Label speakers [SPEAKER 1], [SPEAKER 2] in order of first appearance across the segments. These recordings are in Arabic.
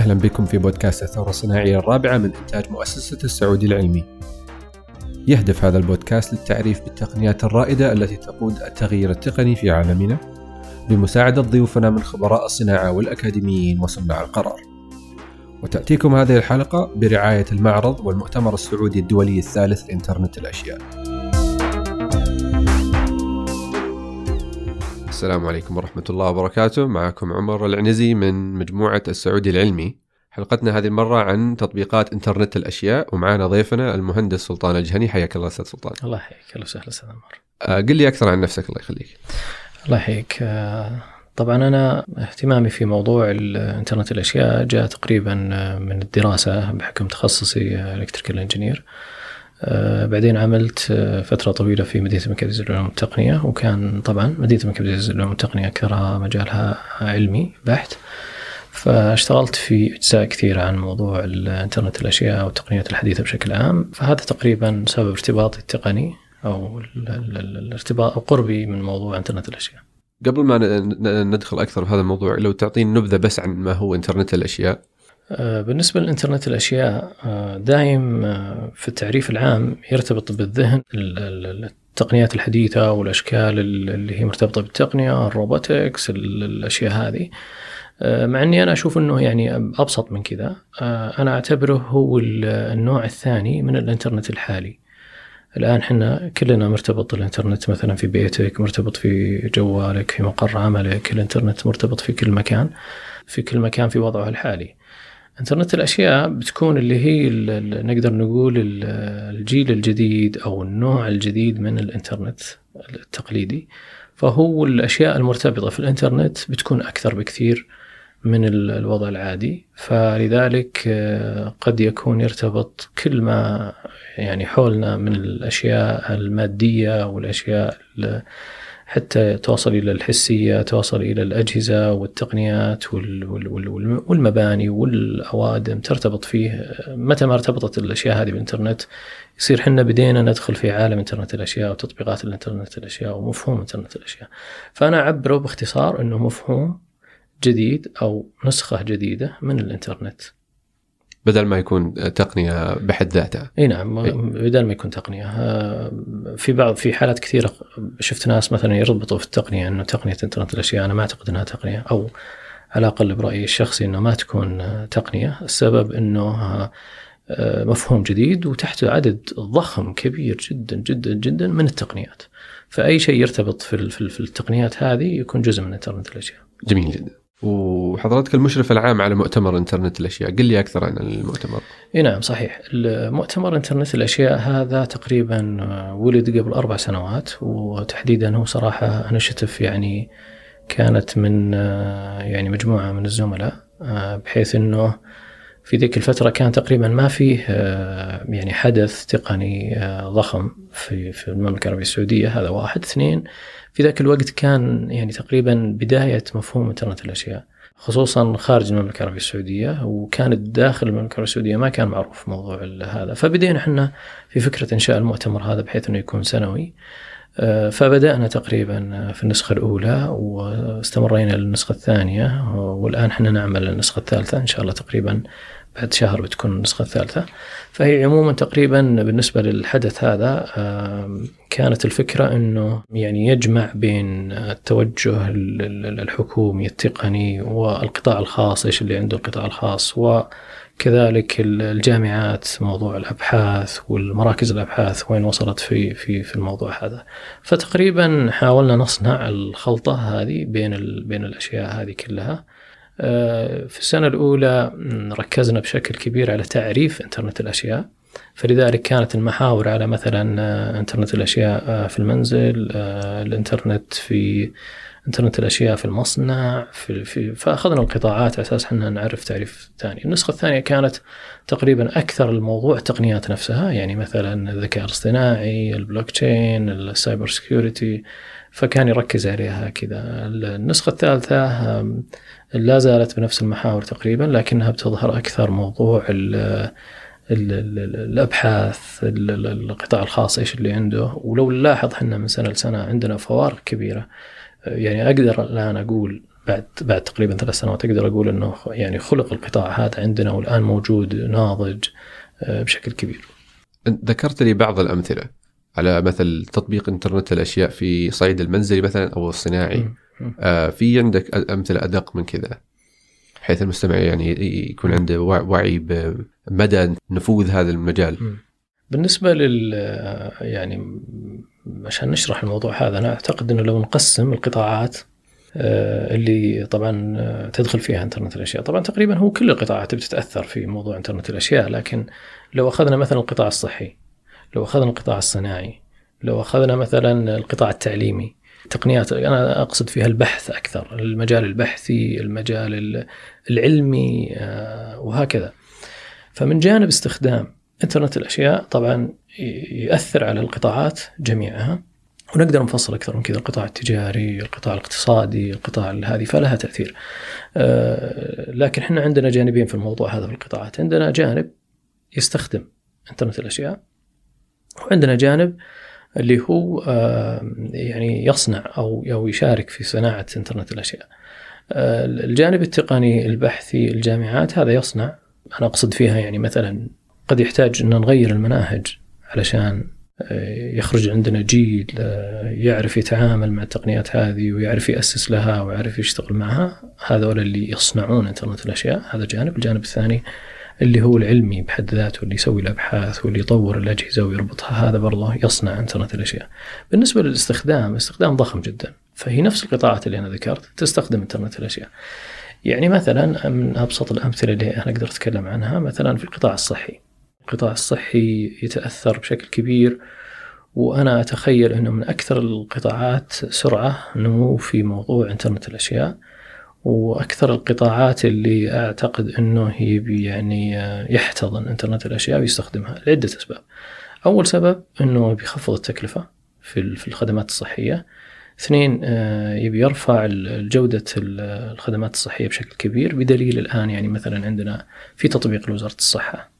[SPEAKER 1] أهلا بكم في بودكاست الثورة الصناعية الرابعة من إنتاج مؤسسة السعودي العلمي. يهدف هذا البودكاست للتعريف بالتقنيات الرائدة التي تقود التغيير التقني في عالمنا بمساعدة ضيوفنا من خبراء الصناعة والأكاديميين وصناع القرار. وتأتيكم هذه الحلقة برعاية المعرض والمؤتمر السعودي الدولي الثالث لإنترنت الأشياء. السلام عليكم ورحمة الله وبركاته. معكم عمر العنزي من مجموعة السعودي العلمي. حلقتنا هذه المرة عن تطبيقات إنترنت الأشياء ومعنا ضيفنا المهندس سلطان الجهني. حياك الله أستاذ سلطان.
[SPEAKER 2] الله يحييك. أهلا وسهلا أستاذ عمر.
[SPEAKER 1] آه، قل لي أكثر عن نفسك الله يخليك.
[SPEAKER 2] الله يحييك. آه، طبعا أنا اهتمامي في موضوع الانترنت الأشياء جاء تقريبا آه، من الدراسة بحكم تخصصي electrical engineer بعدين عملت آه، فترة طويلة في مدينة العزيز للعلوم والتقنية وكان طبعا مدينة العزيز للعلوم والتقنية أكثرها مجالها علمي بحت. فاشتغلت في أجزاء كثيرة عن موضوع الإنترنت الأشياء والتقنيات الحديثة بشكل عام. فهذا تقريبا سبب ارتباطي التقني أو ال- ال- ال- الارتباط أو قربي من موضوع إنترنت الأشياء.
[SPEAKER 1] قبل ما ندخل أكثر في هذا الموضوع لو تعطيني نبذة بس عن ما هو إنترنت الأشياء.
[SPEAKER 2] آه، بالنسبة للإنترنت الأشياء آه، دايم آه، في التعريف العام يرتبط بالذهن ال- ال- التقنيات الحديثة والأشكال ال- اللي هي مرتبطة بالتقنية الروبوتكس ال- الأشياء هذه. آه، مع أني أنا أشوف أنه يعني أبسط من كذا. آه، أنا أعتبره هو ال- النوع الثاني من الإنترنت الحالي. الآن حنا كلنا مرتبط الإنترنت مثلا في بيتك مرتبط في جوالك في مقر عملك الإنترنت مرتبط في كل مكان في كل مكان في وضعه الحالي. انترنت الأشياء بتكون اللي هي ال- ال- نقدر نقول ال- الجيل الجديد أو النوع الجديد من الانترنت التقليدي. فهو الأشياء المرتبطة في الانترنت بتكون أكثر بكثير من ال- الوضع العادي. فلذلك آه، قد يكون يرتبط كل ما يعني حولنا من الأشياء المادية والأشياء ال- حتى توصل إلى الحسية توصل إلى الأجهزة والتقنيات وال- وال- وال- والم- والمباني والأوادم ترتبط فيه متى ما ارتبطت الأشياء هذه بالإنترنت يصير حنا بدينا ندخل في عالم إنترنت الأشياء وتطبيقات الإنترنت الأشياء ومفهوم إنترنت الأشياء. فأنا أعبره باختصار إنه مفهوم جديد أو نسخة جديدة من الإنترنت.
[SPEAKER 1] بدل ما يكون تقنية بحد ذاتها.
[SPEAKER 2] إي نعم. بدل ما يكون تقنية. في بعض في حالات كثيرة شفت ناس مثلا يربطوا في التقنية إنه تقنية انترنت الأشياء. أنا ما أعتقد إنها تقنية أو على الأقل برأيي الشخصي إنه ما تكون تقنية. السبب إنه مفهوم جديد وتحته عدد ضخم كبير جدا جدا جدا من التقنيات. فأي شيء يرتبط في التقنيات هذه يكون جزء من انترنت الأشياء.
[SPEAKER 1] جميل جدا. وحضرتك المشرف العام على مؤتمر انترنت الأشياء قل لي أكثر عن المؤتمر.
[SPEAKER 2] إي نعم صحيح. المؤتمر انترنت الأشياء هذا تقريبا ولد قبل أربع سنوات وتحديدا هو صراحة انشتف يعني كانت من يعني مجموعة من الزملاء بحيث إنه في ذيك الفترة كان تقريبا ما فيه يعني حدث تقني ضخم في في المملكة العربية السعودية هذا واحد. اثنين في ذاك الوقت كان يعني تقريبا بداية مفهوم إنترنت الأشياء خصوصا خارج المملكة العربية السعودية وكانت داخل المملكة العربية السعودية ما كان معروف موضوع هذا. فبدينا إحنا في فكرة إنشاء المؤتمر هذا بحيث أنه يكون سنوي. آه، فبدأنا تقريبا في النسخة الأولى واستمرينا للنسخة الثانية والآن إحنا نعمل النسخة الثالثة إن شاء الله تقريبا بعد شهر بتكون النسخة الثالثة. فهي عموما تقريبا بالنسبة للحدث هذا كانت الفكرة أنه يعني يجمع بين التوجه ال- ال- الحكومي التقني والقطاع الخاص إيش اللي عنده القطاع الخاص وكذلك ال- الجامعات موضوع الأبحاث والمراكز الأبحاث وين وصلت في في في الموضوع هذا. فتقريبا حاولنا نصنع الخلطة هذه بين بين الأشياء هذه كلها. في السنة الأولى ركزنا بشكل كبير على تعريف إنترنت الأشياء. فلذلك كانت المحاور على مثلا آه، إنترنت الأشياء آه، في المنزل آه، الإنترنت في إنترنت الأشياء في المصنع في, في فأخذنا القطاعات على أساس أننا نعرف تعريف ثاني. النسخة الثانية كانت تقريبا أكثر الموضوع التقنيات نفسها يعني مثلا الذكاء الاصطناعي ال blockchain ال cyber security فكان يركز عليها كذا. النسخة الثالثة لا زالت بنفس المحاور تقريبا لكنها بتظهر أكثر موضوع ال ال ال الأبحاث ال- ال- القطاع الخاص إيش اللي عنده. ولو نلاحظ إحنا من سنة لسنة عندنا فوارق كبيرة. يعني أقدر الآن أقول بعد بعد تقريبا ثلاث سنوات أقدر أقول إنه يعني خلق القطاع هذا عندنا والآن موجود ناضج آه، بشكل كبير.
[SPEAKER 1] ذكرت لي بعض الأمثلة على مثل تطبيق إنترنت الأشياء في صعيد المنزلي مثلا أو الصناعي. آه في عندك أمثلة أدق من كذا بحيث المستمع يعني يكون عنده وعي بمدى نفوذ هذا المجال.
[SPEAKER 2] بالنسبة لل يعني عشان نشرح الموضوع هذا أنا أعتقد إنه لو نقسم القطاعات آه، اللي طبعا آه، تدخل فيها إنترنت الأشياء، طبعا تقريبا هو كل القطاعات بتتأثر في موضوع إنترنت الأشياء، لكن لو أخذنا مثلا القطاع الصحي، لو أخذنا القطاع الصناعي، لو أخذنا مثلا القطاع التعليمي، تقنيات أنا أقصد فيها البحث أكثر، المجال البحثي، المجال العلمي آه، وهكذا. فمن جانب استخدام إنترنت الأشياء طبعا يؤثر على القطاعات جميعها ونقدر نفصل أكثر من كذا القطاع التجاري، القطاع الاقتصادي، القطاع هذه فلها تأثير. آه، لكن إحنا عندنا جانبين في الموضوع هذا في القطاعات، عندنا جانب يستخدم إنترنت الأشياء وعندنا جانب اللي هو آه، يعني يصنع أو أو يشارك في صناعة إنترنت الأشياء. آه، الجانب التقني البحثي الجامعات هذا يصنع. أنا أقصد فيها يعني مثلا قد يحتاج إن نغير المناهج علشان آه، يخرج عندنا جيل يعرف يتعامل مع التقنيات هذه ويعرف يأسس لها ويعرف يشتغل معها. هذول اللي يصنعون إنترنت الأشياء هذا جانب. الجانب الثاني اللي هو العلمي بحد ذاته اللي يسوي الأبحاث واللي يطور الأجهزة ويربطها هذا برضه يصنع أنترنت الأشياء. بالنسبة للاستخدام استخدام ضخم جدا. فهي نفس القطاعات اللي أنا ذكرت تستخدم أنترنت الأشياء. يعني مثلا من أبسط الأمثلة اللي أنا أقدر أتكلم عنها مثلا في القطاع الصحي. القطاع الصحي يتأثر بشكل كبير وأنا أتخيل أنه من أكثر القطاعات سرعة نمو في موضوع إنترنت الأشياء. وأكثر القطاعات اللي أعتقد أنه يبي يعني يحتضن إنترنت الأشياء ويستخدمها لعدة أسباب. أول سبب أنه بيخفض التكلفة في الخدمات الصحية. اثنين آه، يبي يرفع جودة الخدمات الصحية بشكل كبير. بدليل الآن يعني مثلا عندنا في تطبيق لوزارة الصحة.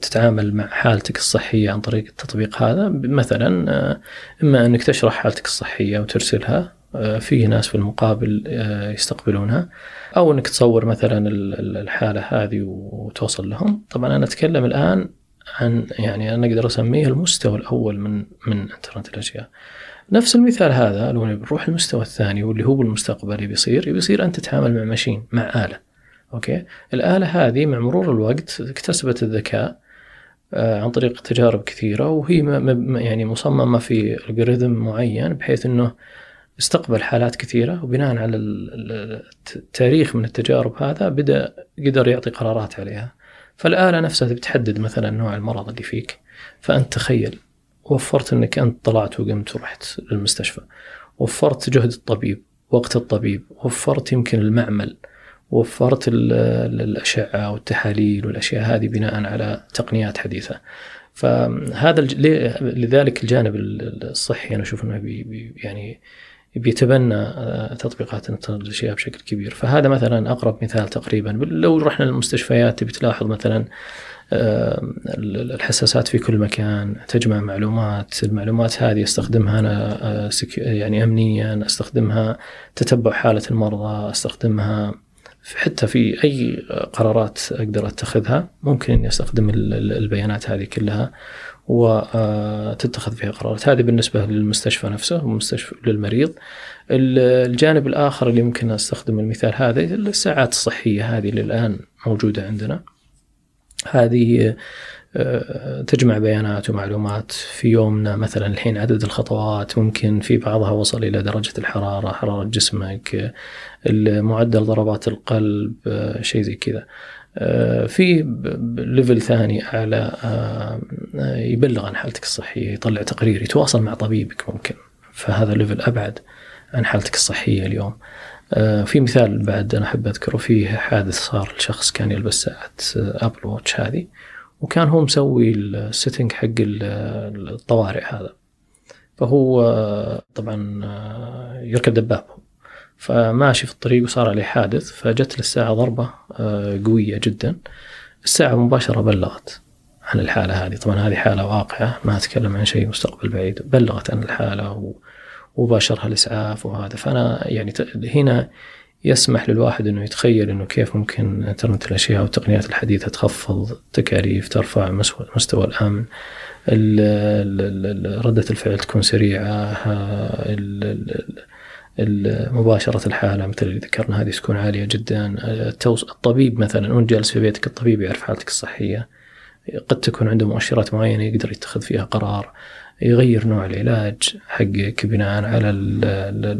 [SPEAKER 2] تتعامل مع حالتك الصحية عن طريق التطبيق هذا مثلا آه، إما أنك تشرح حالتك الصحية وترسلها آه، في ناس في المقابل آه، يستقبلونها. أو أنك تصور مثلا الحالة هذه وتوصل لهم. طبعا أنا أتكلم الآن عن يعني أنا أقدر أسميه المستوى الأول من من إنترنت الأشياء. نفس المثال هذا لو بنروح المستوى الثاني واللي هو بالمستقبل بيصير بيصير أنت تتعامل مع ماشين مع آلة. أوكي؟ الآلة هذه مع مرور الوقت اكتسبت الذكاء آه، عن طريق تجارب كثيرة وهي يعني مصممة في الجوريثم معين بحيث إنه استقبل حالات كثيرة وبناء على التاريخ من التجارب هذا بدأ قدر يعطي قرارات عليها. فالآلة نفسها بتحدد مثلا نوع المرض اللي فيك فأنت تخيل وفرت أنك أنت طلعت وقمت ورحت للمستشفى وفرت جهد الطبيب وقت الطبيب وفرت يمكن المعمل وفرت الأشعة والتحاليل والأشياء هذه بناء على تقنيات حديثة. فهذا لذلك الجانب الصحي أنا أشوف أنه بي يعني بيتبنى آه، تطبيقات الاشياء بشكل كبير. فهذا مثلا أقرب مثال تقريبا. لو رحنا للمستشفيات تبي تلاحظ مثلا الحساسات في كل مكان تجمع معلومات المعلومات هذه أستخدمها أنا آه، يعني امنيا أستخدمها تتبع حالة المرضى أستخدمها حتى في أي قرارات أقدر أتخذها. ممكن إني أستخدم البيانات هذه كلها. وتتخذ فيها قرارات. هذه بالنسبة للمستشفى نفسه ومستشفى للمريض. الجانب الآخر اللي ممكن أستخدم المثال هذا الساعات الصحية هذه اللي الان موجودة عندنا. هذه آه، تجمع بيانات ومعلومات في يومنا. مثلا الحين عدد الخطوات ممكن في بعضها وصل إلى درجة الحرارة حرارة جسمك معدل ضربات القلب آه، شيء زي كذا. في level ثاني أعلى يبلغ عن حالتك الصحية يطلع تقرير يتواصل مع طبيبك ممكن. فهذا level أبعد عن حالتك الصحية اليوم. في مثال بعد أنا أحب أذكره فيه حادث صار لشخص كان يلبس ساعة Apple Watch هذه وكان هو مسوي ال setting حق الطوارئ هذا. فهو طبعا يركب دبابة. فماشي في الطريق وصار عليه حادث فجت للساعة ضربة آه، قوية جدا. الساعة مباشرة بلغت عن الحالة هذه. طبعا هذه حالة واقعة ما أتكلم عن شيء مستقبل بعيد. بلغت عن الحالة وباشرها الإسعاف وهذا. فأنا يعني هنا يسمح للواحد إنه يتخيل إنه كيف ممكن إنترنت الأشياء والتقنيات الحديثة تخفض تكاليف ترفع مستوى الأمن. ردة الفعل تكون سريعة مباشرة الحالة مثل اللي ذكرنا هذه تكون عالية جدا. الطبيب مثلا وانت جالس في بيتك الطبيب يعرف حالتك الصحية. قد تكون عنده مؤشرات معينة يقدر يتخذ فيها قرار يغير نوع العلاج حقك بناء على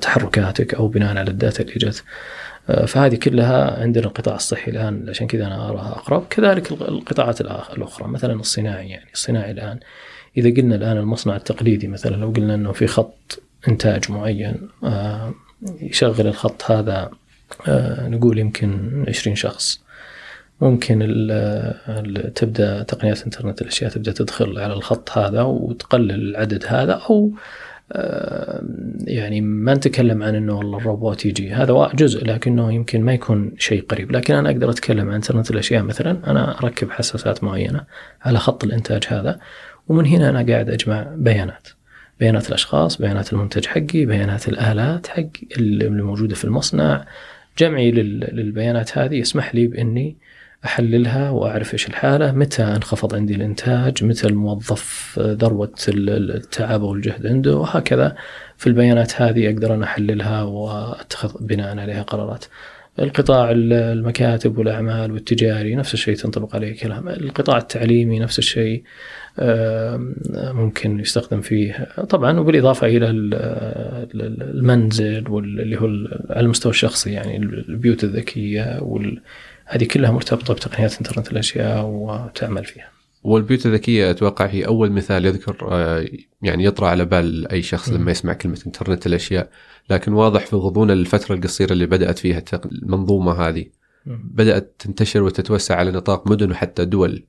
[SPEAKER 2] تحركاتك أو بناء على الداتا اللي جت. فهذه كلها عندنا القطاع الصحي الآن عشان كذا أنا أراها أقرب. كذلك القطاعات الأخرى مثلا الصناعي يعني. الصناعي الآن إذا قلنا الآن المصنع التقليدي مثلا لو قلنا إنه في خط إنتاج معين. آه، يشغل الخط هذا آه، نقول يمكن 20 شخص. ممكن تبدأ تقنيات انترنت الأشياء تبدأ تدخل على الخط هذا وتقلل العدد هذا أو يعني ما نتكلم عن إنه والله الروبوت يجي. هذا جزء لكنه يمكن ما يكون شيء قريب. لكن أنا أقدر أتكلم عن إنترنت الأشياء مثلا أنا أركب حساسات معينة على خط الإنتاج هذا ومن هنا أنا قاعد أجمع بيانات. بيانات الأشخاص بيانات المنتج حقي بيانات الآلات حق اللي موجودة في المصنع. جمعي للبيانات هذه يسمح لي بإني أحللها وأعرف إيش الحالة، متى انخفض عندي الإنتاج، متى الموظف ذروة التعب والجهد عنده وهكذا. في البيانات هذه أقدر أنا أحللها وأتخذ بناء عليها قرارات. القطاع المكاتب والأعمال والتجاري نفس الشيء تنطبق عليه كلام، القطاع التعليمي نفس الشيء. ممكن يستخدم فيه. طبعا وبالإضافة إلى المنزل واللي هو على المستوى الشخصي يعني البيوت الذكية وال هذه كلها مرتبطة بتقنيات إنترنت الأشياء وتعمل فيها.
[SPEAKER 1] والبيوت الذكية أتوقع هي أول مثال يذكر آه، يعني يطرى على بال أي شخص لما يسمع كلمة إنترنت الأشياء، لكن واضح في غضون الفترة القصيرة اللي بدأت فيها المنظومة هذه. بدأت تنتشر وتتوسع على نطاق مدن وحتى دول.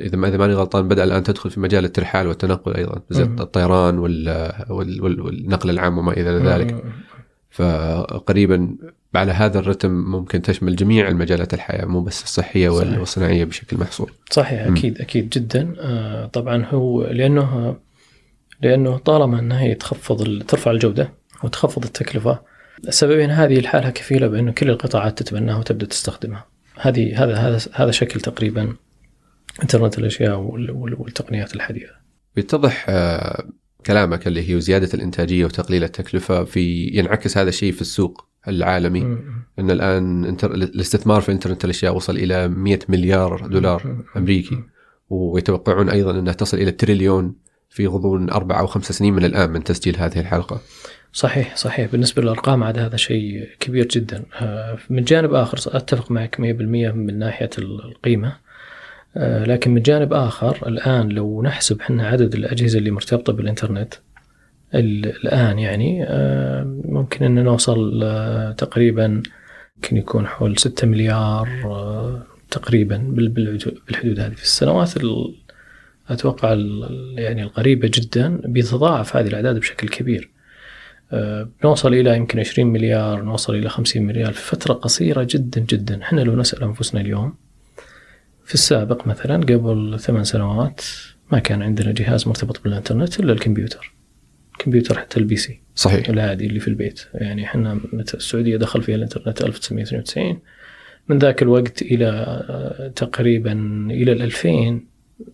[SPEAKER 1] إذا ما إذا ماني غلطان بدأ الآن تدخل في مجال الترحال والتنقل أيضا زي الطيران والنقل العام وما إلى ذلك فقريبا على هذا الرتم ممكن تشمل جميع المجالات الحياة مو بس الصحية صحيح. والصناعية بشكل محصور.
[SPEAKER 2] صحيح أكيد أكيد جدا آه طبعا هو لأنه لأنه طالما إنها تخفض ترفع الجودة وتخفض التكلفة السببين هذه لحالها كفيلة بأنه كل القطاعات تتبناها وتبدأ تستخدمها. هذه هذا هذا هذا شكل تقريبا انترنت الأشياء والتقنيات الحديثة.
[SPEAKER 1] بيتضح آه، كلامك اللي هي زيادة الإنتاجية وتقليل التكلفة في ينعكس هذا الشيء في السوق العالمي. إن الآن انتر... الاستثمار في إنترنت الأشياء وصل إلى 100 مليار دولار أمريكي. ويتوقعون أيضا أنها تصل إلى تريليون في غضون أربع أو خمس سنين من الآن من تسجيل هذه الحلقة.
[SPEAKER 2] صحيح صحيح. بالنسبة للأرقام عاد هذا شيء كبير جدا. آه، من جانب آخر أتفق معك 100% من ناحية القيمة. لكن من جانب آخر الآن لو نحسب حنا عدد الأجهزة اللي مرتبطة بالإنترنت الآن يعني آه، ممكن أن نوصل آه، تقريبا ممكن يكون حول 6 مليار تقريبا بالحدود هذه. في السنوات أتوقع يعني القريبة جدا بيتضاعف هذه الأعداد بشكل كبير. نوصل إلى يمكن 20 مليار نوصل إلى 50 مليار في فترة قصيرة جدا جدا. إحنا لو نسأل أنفسنا اليوم في السابق مثلا قبل ثمان سنوات ما كان عندنا جهاز مرتبط بالإنترنت إلا الكمبيوتر. كمبيوتر حتى ال PC.
[SPEAKER 1] صحيح.
[SPEAKER 2] العادي اللي في البيت. يعني إحنا السعودية دخل فيها الإنترنت 1992 من ذاك الوقت إلى آه، تقريبا إلى ال 2000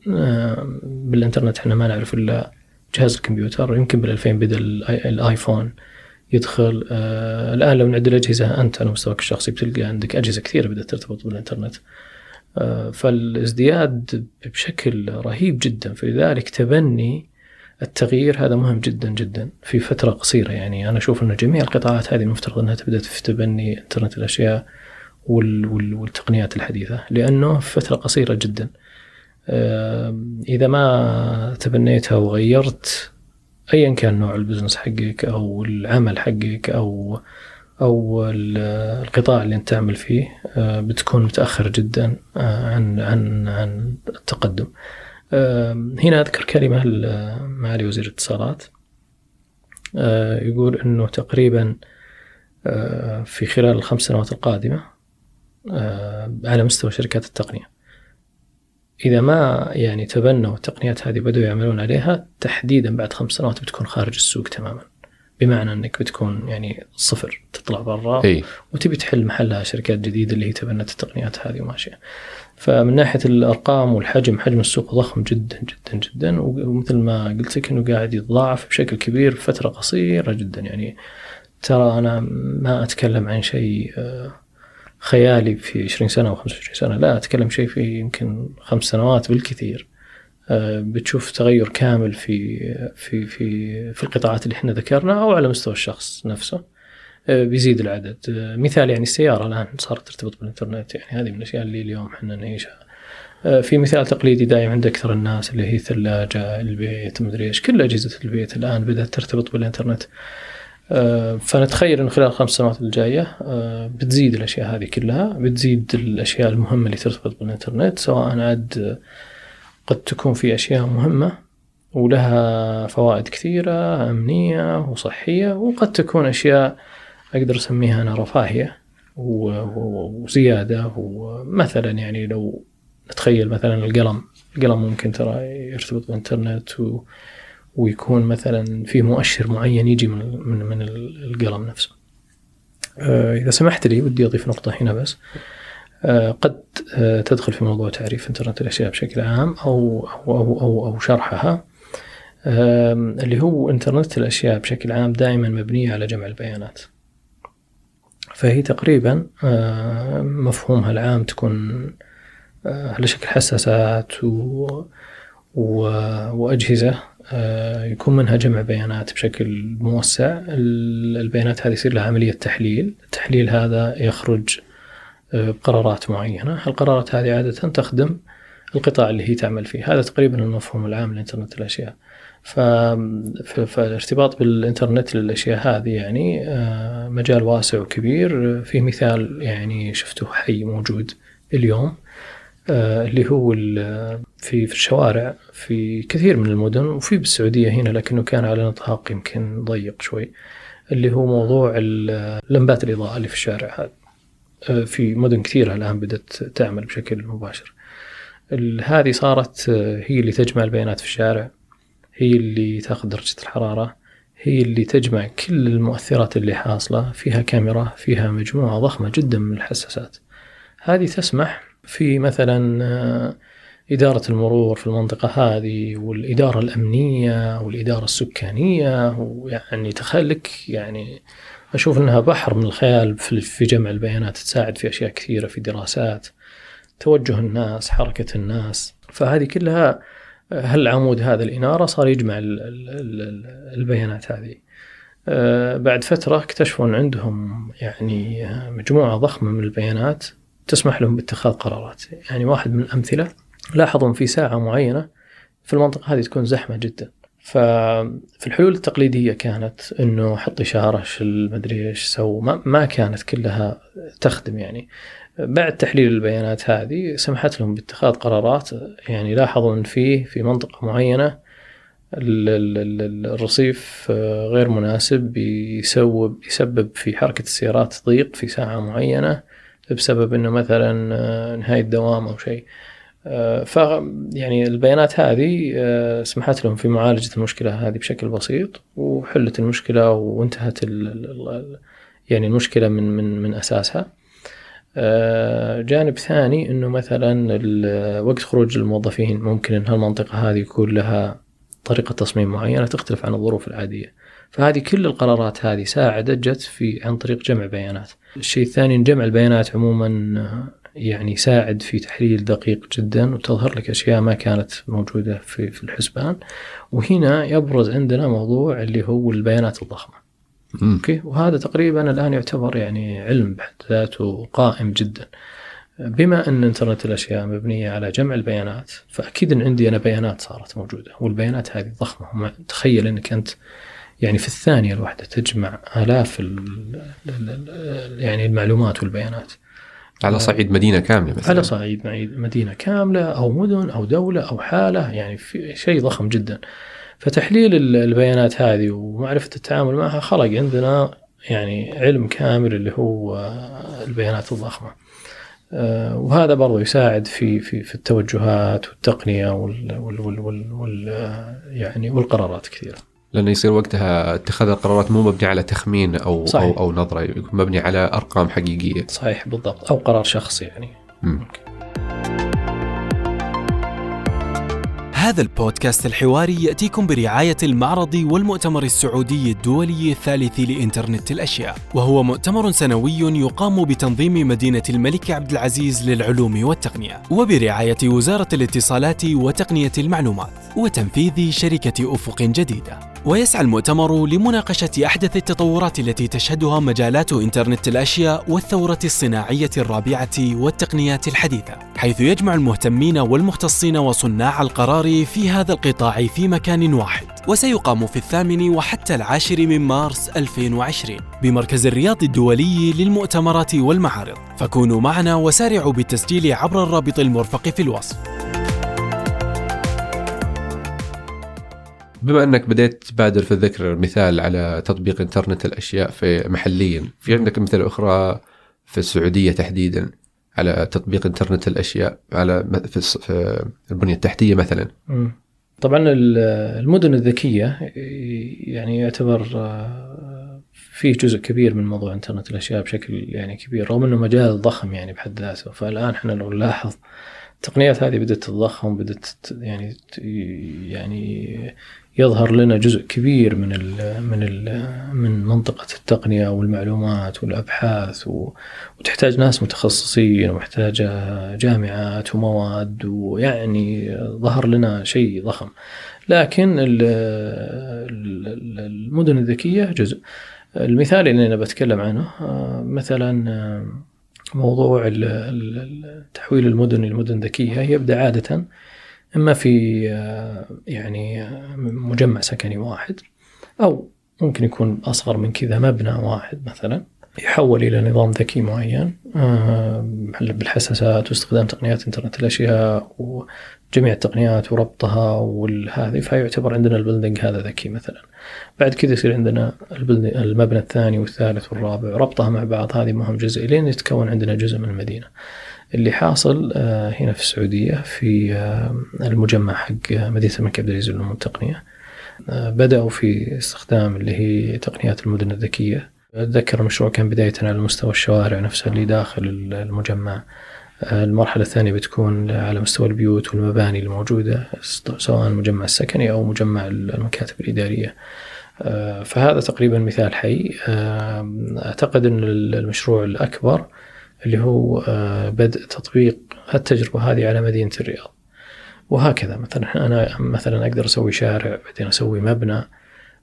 [SPEAKER 2] آه، بالإنترنت إحنا ما نعرف إلا جهاز الكمبيوتر. يمكن بال 2000 بدا ال iPhone يدخل. آه الآن لو نعد الأجهزة أنت على مستواك الشخصي بتلقى عندك أجهزة كثيرة بدأت ترتبط بالإنترنت. فالازدياد بشكل رهيب جدا. فلذلك تبني التغيير هذا مهم جدا جدا في فترة قصيرة. يعني أنا أشوف أن جميع القطاعات هذه المفترض أنها تبدأ في تبني إنترنت الأشياء والتقنيات الحديثة لأنه في فترة قصيرة جدا. إذا ما تبنيتها وغيرت أيا كان نوع البزنس حقك أو العمل حقك أو أو القطاع اللي أنت تعمل فيه آه، بتكون متأخر جدا آه، عن عن عن التقدم. هنا أذكر كلمة معالي وزير الاتصالات. آه، يقول إنه تقريبا في خلال الخمس سنوات القادمة على مستوى شركات التقنية. إذا ما يعني تبنوا التقنيات هذه بدأوا يعملون عليها تحديدا بعد خمس سنوات بتكون خارج السوق تماما. بمعنى انك بتكون يعني صفر تطلع برا
[SPEAKER 1] إي.
[SPEAKER 2] وتبي تحل محلها شركات جديدة اللي هي تبنت التقنيات هذه وماشيه. فمن ناحية الأرقام والحجم حجم السوق ضخم جدا جدا جدا ومثل ما قلت لك إنه قاعد يتضاعف بشكل كبير بفتره قصيرة جدا. يعني ترى أنا ما أتكلم عن شيء آه، خيالي في 20 سنة أو 25 سنة لا أتكلم شيء في يمكن خمس سنوات بالكثير. بتشوف تغير كامل في في في في القطاعات اللي إحنا ذكرنا أو على مستوى الشخص نفسه. آه، بيزيد العدد. آه، مثال يعني السيارة الآن صارت ترتبط بالإنترنت يعني هذه من الأشياء اللي اليوم إحنا نعيشها. في مثال تقليدي دايم عند أكثر الناس اللي هي ثلاجه البيت مدري إيش كل أجهزة البيت الآن بدأت ترتبط بالإنترنت. فنتخيل انه خلال الخمس سنوات الجاية بتزيد الأشياء هذه كلها بتزيد الأشياء المهمة اللي ترتبط بالإنترنت سواء عاد قد تكون في أشياء مهمة ولها فوائد كثيرة أمنية وصحية وقد تكون أشياء أقدر أسميها أنا رفاهية وزيادة ومثلا يعني لو نتخيل مثلا القلم القلم ممكن ترى يرتبط بالإنترنت و ويكون مثلا في مؤشر معين يجي من من, من القلم نفسه. آه، إذا سمحت لي ودي أضيف نقطة هنا بس. آه، قد آه، تدخل في موضوع تعريف انترنت الأشياء بشكل عام أو أو أو أو, أو شرحها. اللي هو انترنت الأشياء بشكل عام دائما مبنية على جمع البيانات. فهي تقريبا مفهومها العام تكون آه، على شكل حساسات و وأجهزة يكون منها جمع بيانات بشكل موسع. البيانات هذه يصير لها عملية تحليل. التحليل هذا يخرج بقرارات معينة. القرارات هذه عادة تخدم القطاع اللي هي تعمل فيه؟ هذا تقريبا المفهوم العام لإنترنت الأشياء فالارتباط بالإنترنت للأشياء هذه يعني آه، مجال واسع وكبير. في مثال يعني شفته حي موجود اليوم آه، اللي هو في في الشوارع في كثير من المدن وفي بالسعودية هنا لكنه كان على نطاق يمكن ضيق شوي اللي هو موضوع لمبات الإضاءة اللي في الشارع هذا. في مدن كثيرة الآن بدأت تعمل بشكل مباشر. هذه صارت آه، هي اللي تجمع البيانات في الشارع هي اللي تاخذ درجة الحرارة هي اللي تجمع كل المؤثرات اللي حاصلة فيها كاميرا فيها مجموعة ضخمة جدا من الحساسات. هذه تسمح في مثلا آه، إدارة المرور في المنطقة هذه والإدارة الأمنية والإدارة السكانية ويعني تخلك يعني أشوف أنها بحر من الخيال في جمع البيانات تساعد في أشياء كثيرة في دراسات توجه الناس حركة الناس. فهذه كلها هالعمود هذا الإنارة؟ صار يجمع البيانات هذه. آه، بعد فترة اكتشفوا أن عندهم يعني مجموعة ضخمة من البيانات تسمح لهم باتخاذ قرارات. يعني واحد من الأمثلة لاحظوا في ساعة معينة في المنطقة هذه تكون زحمة جدا. ففي الحلول التقليدية كانت إنه حط إشارة شل مدري إيش سو ما, ما كانت كلها تخدم يعني. بعد تحليل البيانات هذه سمحت لهم باتخاذ قرارات يعني لاحظوا إن فيه في منطقة معينة الرصيف غير مناسب يسبب يسبب في حركة السيارات ضيق في ساعة معينة بسبب إنه مثلا نهاية دوام أو شيء. ف يعني البيانات هذه آه، سمحت لهم في معالجة المشكلة هذه بشكل بسيط وحلت المشكلة وانتهت يعني المشكلة من من من أساسها. آه، جانب ثاني إنه مثلا وقت خروج الموظفين ممكن إن هالمنطقة هذه يكون لها طريقة تصميم معينة تختلف عن الظروف العادية. فهذه كل القرارات هذه ساعدت جت في عن طريق جمع بيانات. الشيء الثاني إن جمع البيانات عموما يعني يساعد في تحليل دقيق جدا وتظهر لك أشياء ما كانت موجودة في في الحسبان. وهنا يبرز عندنا موضوع اللي هو البيانات الضخمة. أوكي؟ وهذا تقريبا الآن يعتبر يعني علم بحد ذاته قائم جدا. بما أن إنترنت الأشياء مبنية على جمع البيانات فأكيد إن عندي أنا بيانات صارت موجودة والبيانات هذه ضخمه تخيل إنك أنت يعني في الثانية الواحدة تجمع آلاف يعني المعلومات والبيانات.
[SPEAKER 1] على صعيد مدينة كاملة
[SPEAKER 2] مثلا. على صعيد مدينة كاملة أو مدن أو دولة أو حالة يعني في شيء ضخم جدا. فتحليل البيانات هذه ومعرفة التعامل معها خلق عندنا يعني علم كامل اللي هو البيانات الضخمة. آه، وهذا برضو يساعد في في في التوجهات والتقنية وال وال وال وال يعني والقرارات كثيرة.
[SPEAKER 1] لأنه يصير وقتها اتخاذ القرارات مو مبني على تخمين أو
[SPEAKER 2] صحيح.
[SPEAKER 1] أو أو نظرة يكون مبني على أرقام حقيقية.
[SPEAKER 2] صحيح بالضبط. أو قرار شخصي يعني.
[SPEAKER 3] هذا البودكاست الحواري يأتيكم برعاية المعرض والمؤتمر السعودي الدولي الثالث لإنترنت الأشياء. وهو مؤتمر سنوي يقام بتنظيم مدينة الملك عبد العزيز للعلوم والتقنية وبرعاية وزارة الاتصالات وتقنية المعلومات وتنفيذ شركة أفق جديدة. ويسعى المؤتمر لمناقشة أحدث التطورات التي تشهدها مجالات إنترنت الأشياء والثورة الصناعية الرابعة والتقنيات الحديثة حيث يجمع المهتمين والمختصين وصناع القرار في هذا القطاع في مكان واحد وسيقام في الثامن وحتى العاشر من مارس 2020 بمركز الرياض الدولي للمؤتمرات والمعارض فكونوا معنا وسارعوا بالتسجيل عبر الرابط المرفق في الوصف.
[SPEAKER 1] بما انك بديت تبادر في الذكر مثال على تطبيق انترنت الاشياء في محليا في عندك امثله أخرى في السعودية تحديدا على تطبيق انترنت الأشياء على في البنية التحتية مثلا.
[SPEAKER 2] طبعا ال- المدن الذكية يعني يعتبر آه، فيه جزء كبير من موضوع انترنت الأشياء بشكل يعني كبير رغم إنه مجال ضخم يعني بحد ذاته فالآن إحنا لو نلاحظ التقنيات هذه بدأت تتضخم بدأت يعني يعني يظهر لنا جزء كبير من ال من ال من منطقة التقنية والمعلومات والأبحاث وتحتاج ناس متخصصين ومحتاجة جامعات ومواد ويعني ظهر لنا شيء ضخم. لكن ال- ال- المدن الذكية جزء. المثال اللي أنا بتكلم عنه مثلا موضوع تحويل المدن إلى مدن ذكية يبدأ عادة إما في آه، يعني آه، مجمع سكني واحد أو ممكن يكون أصغر من كذا مبنى واحد مثلا يحول إلى نظام ذكي معين آه، بالحساسات واستخدام تقنيات إنترنت الأشياء وجميع التقنيات وربطها والهذه فيعتبر عندنا البلدنج هذا ذكي مثلا. بعد كذا يصير عندنا المبنى الثاني والثالث والرابع ربطها مع بعض هذه مهم جزء لين يتكون عندنا جزء من المدينة. اللي حاصل آه، هنا في السعودية في آه، المجمع حق مدينة الملك عبد العزيز للعلوم والتقنيه آه، بدأوا في استخدام اللي هي تقنيات المدن الذكية. أتذكر المشروع كان بدايه على مستوى الشوارع نفسها اللي داخل المجمع. آه، المرحلة الثانية بتكون على مستوى البيوت والمباني الموجودة سواء المجمع السكني أو مجمع المكاتب الإدارية. آه، فهذا تقريبا مثال حي. آه، أعتقد أن المشروع الأكبر اللي هو آه، بدء تطبيق التجربة هذه على مدينة الرياض. وهكذا مثلا أنا مثلا أقدر أسوي شارع بعدين أسوي مبنى.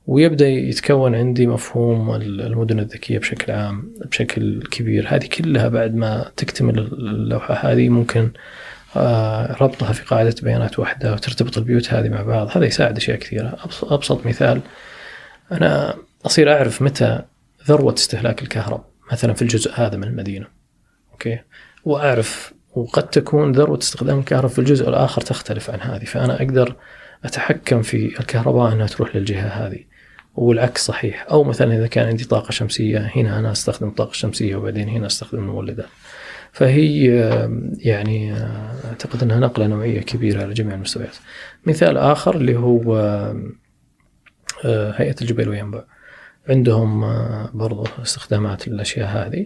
[SPEAKER 2] ويبدأ يتكون عندي مفهوم المدن الذكية بشكل عام بشكل كبير. هذه كلها بعد ما تكتمل اللوحة هذه ممكن آه، ربطها في قاعدة بيانات واحدة وترتبط البيوت هذه مع بعض. هذا يساعد أشياء كثيرة. أبسط مثال أنا أصير أعرف متى ذروة استهلاك الكهرباء مثلا في الجزء هذا من المدينة. أوكي؟ وأعرف وقد تكون ذروة استخدام الكهرباء في الجزء الآخر تختلف عن هذه. فأنا أقدر أتحكم في الكهرباء إنها تروح للجهة هذه. والعكس صحيح. أو مثلا إذا كان عندي طاقة شمسية هنا أنا أستخدم الطاقه الشمسيه وبعدين هنا أستخدم المولدات فهي يعني أعتقد إنها نقلة نوعية كبيرة على جميع المستويات. مثال آخر اللي هو آه، هيئة الجبيل وينبع. عندهم آه، برضو استخدامات للأشياء هذه.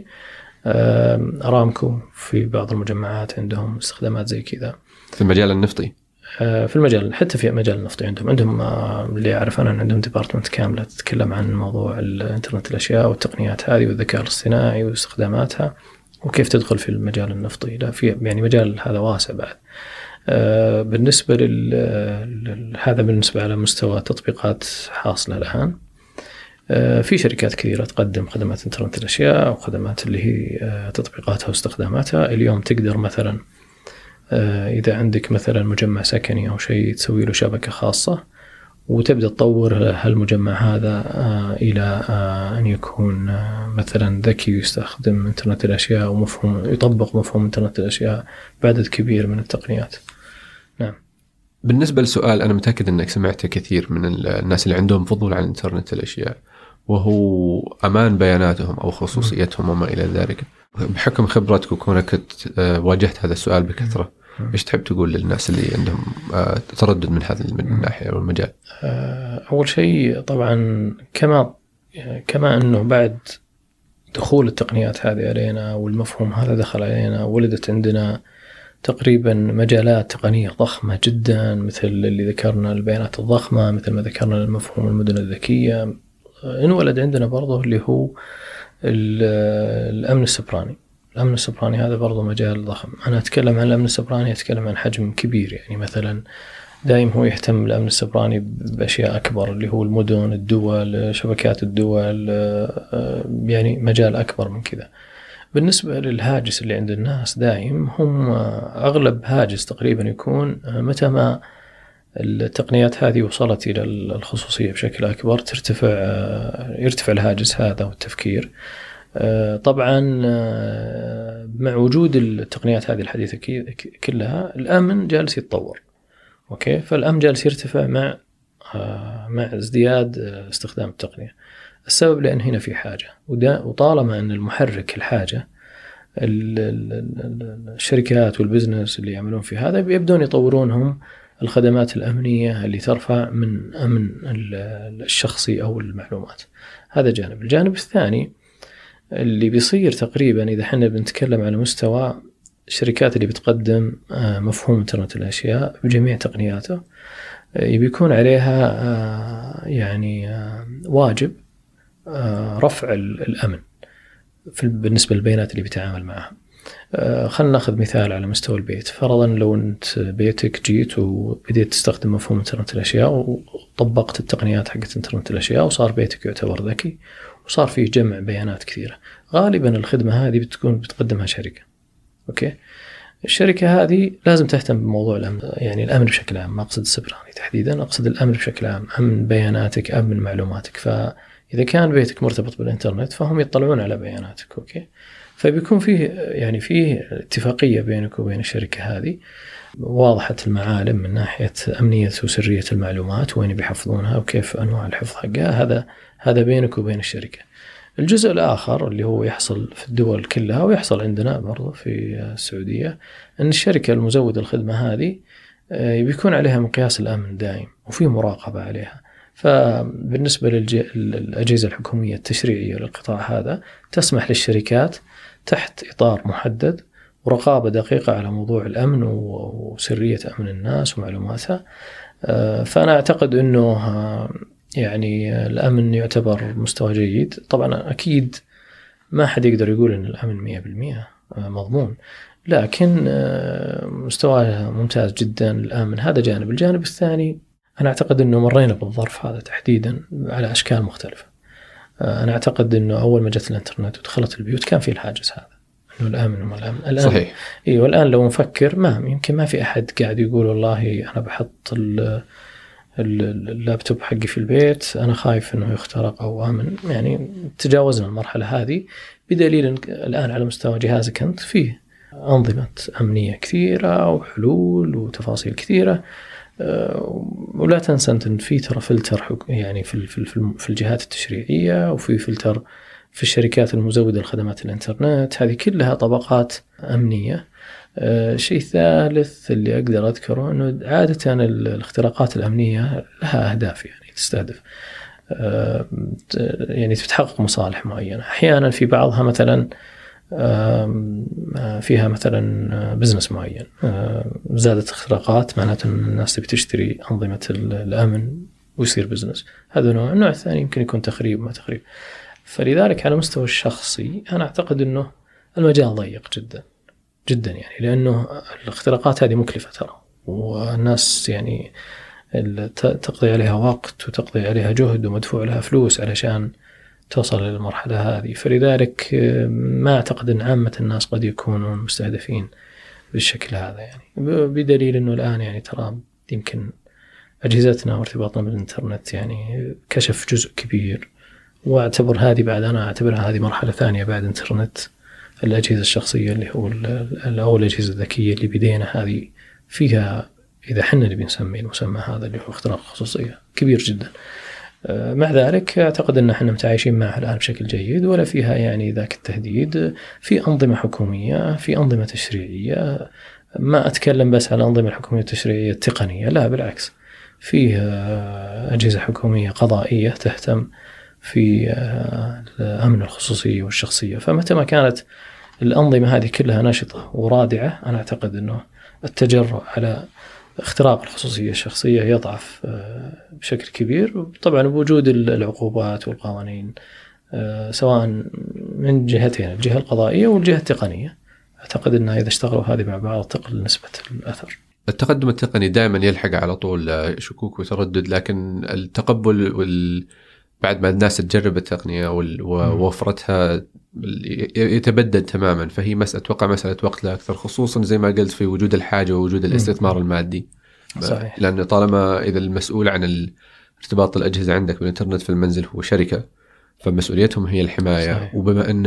[SPEAKER 2] ارامكو في بعض المجمعات عندهم استخدامات زي كذا.
[SPEAKER 1] في المجال النفطي.
[SPEAKER 2] في المجال حتى في مجال النفط عندهم. عندهم آه، اللي اعرف أنا عندهم ديبارتمنت كاملة تتكلم عن موضوع الانترنت الأشياء والتقنيات هذه والذكاء الاصطناعي واستخداماتها وكيف تدخل في المجال النفطي. لا في يعني مجال هذا واسع بعد. آه، بالنسبة لل هذا بالنسبة على مستوى تطبيقات حاصلة الآن. آه، في شركات كثيرة تقدم خدمات انترنت الأشياء وخدمات اللي هي آه، تطبيقاتها واستخداماتها. اليوم تقدر مثلا آه، إذا عندك مثلا مجمع سكني أو شيء تسوي له شبكة خاصة وتبدأ تطور هالمجمع هذا آه، إلى آه، أن يكون مثلا ذكي ويستخدم إنترنت الأشياء ومفهوم يطبق مفهوم إنترنت الأشياء بعدد كبير من التقنيات. نعم.
[SPEAKER 1] بالنسبة لسؤال أنا متأكد أنك سمعته كثير من ال- الناس اللي عندهم فضول عن إنترنت الأشياء. وهو أمان بياناتهم أو خصوصيتهم وما إلى ذلك. بحكم خبرتك وكونك آه، واجهت هذا السؤال بكثرة إيش تحب تقول للناس اللي عندهم آه، تردد من هذه الناحيه أو المجال؟
[SPEAKER 2] آه، أول شيء طبعا كما كما أنه بعد دخول التقنيات هذه علينا والمفهوم هذا دخل علينا ولدت عندنا تقريبا مجالات تقنية ضخمة جدا مثل اللي ذكرنا البيانات الضخمة مثل ما ذكرنا المفهوم المدن الذكية انولد عندنا برضه اللي هو الأمن السبراني. الأمن السبراني هذا برضه مجال ضخم. أنا أتكلم عن الأمن السبراني أتكلم عن حجم كبير. يعني مثلا دائم هو يهتم الامن السبراني بأشياء أكبر اللي هو المدن الدول شبكات الدول يعني مجال أكبر من كذا. بالنسبة للهاجس اللي عند الناس دايم هم أغلب هاجس تقريبا يكون متى ما التقنيات هذه وصلت إلى الخصوصية بشكل أكبر ترتفع يرتفع الهاجس هذا والتفكير. طبعا مع وجود التقنيات هذه الحديثة كلها الأمن جالس يتطور. أوكي؟ فالأمن جالس يرتفع مع مع ازدياد استخدام التقنية. السبب لأن هنا في حاجة وطالما أن المحرك الحاجة الشركات والبزنس اللي يعملون في هذا بيبدون يطورونهم الخدمات الأمنية اللي ترفع من أمن الشخصي أو المعلومات. هذا جانب. الجانب الثاني اللي بيصير تقريبا إذا إحنا بنتكلم على مستوى الشركات اللي بتقدم آه، مفهوم إنترنت الأشياء بجميع تقنياته آه، بيكون عليها آه، يعني واجب رفع الأمن بالنسبة للبيانات اللي بيتعامل معها. خلينا ناخذ مثال على مستوى البيت. فرضا لو أنت بيتك جيت وبديت تستخدم مفهوم إنترنت الأشياء وطبقت التقنيات حقت إنترنت الأشياء وصار بيتك يعتبر ذكي وصار فيه جمع بيانات كثيرة غالبا الخدمة هذه بتكون بتقدمها شركة. أوكي؟ الشركة هذه لازم تهتم بموضوع الأمن يعني الأمن بشكل عام ما أقصد السيبراني تحديدا أقصد الأمن بشكل عام أمن بياناتك أمن معلوماتك. فإذا كان بيتك مرتبط بالإنترنت فهم يطلعون على بياناتك. okay؟ فبيكون فيه يعني فيه اتفاقية بينك وبين الشركة هذه واضحة المعالم من ناحية أمنية وسرية المعلومات وين بيحفظونها وكيف أنواع الحفظ حقها هذا هذا بينك وبين الشركة. الجزء الآخر اللي هو يحصل في الدول كلها ويحصل عندنا برضه في السعودية إن الشركة المزودة الخدمة هذه آه، بيكون عليها مقياس الأمن دائم وفي مراقبة عليها. فبالنسبة للأجهزة الحكومية التشريعية للقطاع هذا تسمح للشركات تحت إطار محدد ورقابة دقيقة على موضوع الأمن وسرية أمن الناس ومعلوماتها. آه، فأنا أعتقد أنه آه، يعني الأمن يعتبر مستوى جيد. طبعا أكيد ما حد يقدر يقول أن الأمن 100% آه، مضمون. لكن مستواه ممتاز جدا الآمن هذا جانب. الجانب الثاني أنا أعتقد أنه مرينا بالظرف هذا تحديدا على أشكال مختلفة. أنا أعتقد إنه أول ما جت الإنترنت ودخلت البيوت كان في الحاجز هذا. إنه الامن وما الامن الان
[SPEAKER 1] صحيح.
[SPEAKER 2] اي والآن لو نفكر ما يمكن ما في أحد قاعد يقول والله أنا بحط اللابتوب حقي في البيت أنا خايف إنه يخترق أو آمن. يعني تجاوزنا المرحلة هذه بدليل إن الآن على مستوى جهازك أنت فيه أنظمة أمنية كثيرة وحلول وتفاصيل كثيرة. آه، ولا تنسى انت أن في ترى فلتر يعني في في الجهات التشريعية وفي فلتر في الشركات المزودة لخدمات الإنترنت. هذه كلها طبقات أمنية. آه، شيء ثالث اللي أقدر أذكره أنه عادة الاختراقات الأمنية لها أهداف يعني تستهدف. آه، يعني تتحقق مصالح معينة. أحيانا في بعضها مثلا فيها مثلا business معين. زادت اختراقات معناته الناس تبي تشتري أنظمة الأمن ويصير business هذا نوع. النوع الثاني يمكن يكون تخريب ما تخريب. فلذلك على المستوى الشخصي أنا أعتقد إنه المجال ضيق جدا. جدا يعني لأنه الاختراقات هذه مكلفة ترى. والناس يعني تقضي عليها وقت وتقضي عليها جهد ومدفوع لها فلوس علشان توصل للمرحلة هذه. فلذلك ما أعتقد أن عامة الناس قد يكونون مستهدفين بالشكل هذا يعني. بدليل أنه الآن يعني ترى يمكن أجهزتنا وارتباطنا بالإنترنت يعني كشف جزء كبير. وأعتبر هذه بعد أنا أعتبرها هذه مرحلة ثانية بعد إنترنت. الأجهزة الشخصية اللي هو أو الأجهزة الذكية اللي بدينا هذه فيها إذا حنا نبي نسمي المسمى هذا اللي هو اختراق خصوصية كبير جدا. مع ذلك أعتقد أن إحنا متعايشين معها الآن بشكل جيد ولا فيها يعني ذاك التهديد في أنظمة حكومية في أنظمة تشريعية. ما أتكلم بس على الأنظمة الحكومية والتشريعيه التقنية لا بالعكس. فيه أجهزة حكومية قضائية تهتم في امن الخصوصيه والشخصية. فمتى ما كانت الأنظمة هذه كلها نشطه ورادعه أنا أعتقد أنه التجرؤ على اختراق الخصوصية الشخصية يضعف آه، بشكل كبير. طبعا بوجود العقوبات والقوانين آه، سواء من جهتين الجهة القضائية والجهة التقنية. أعتقد أنها إذا اشتغلوا هذه مع بعض تقل نسبة الأثر.
[SPEAKER 1] التقدم التقني دائما يلحق على طول آه، شكوك وتردد لكن التقبل وال... بعد ما الناس تجرب التقنية ووفرتها يتبدد تماما. فهي مسألة أتوقع مسألة وقت لا أكثر خصوصا زي ما قلت في وجود الحاجة ووجود الاستثمار المادي. صحيح. لأن طالما إذا المسؤول عن ارتباط الأجهزة عندك بالإنترنت في المنزل هو شركة فمسؤوليتهم هي الحماية. صحيح. وبما أن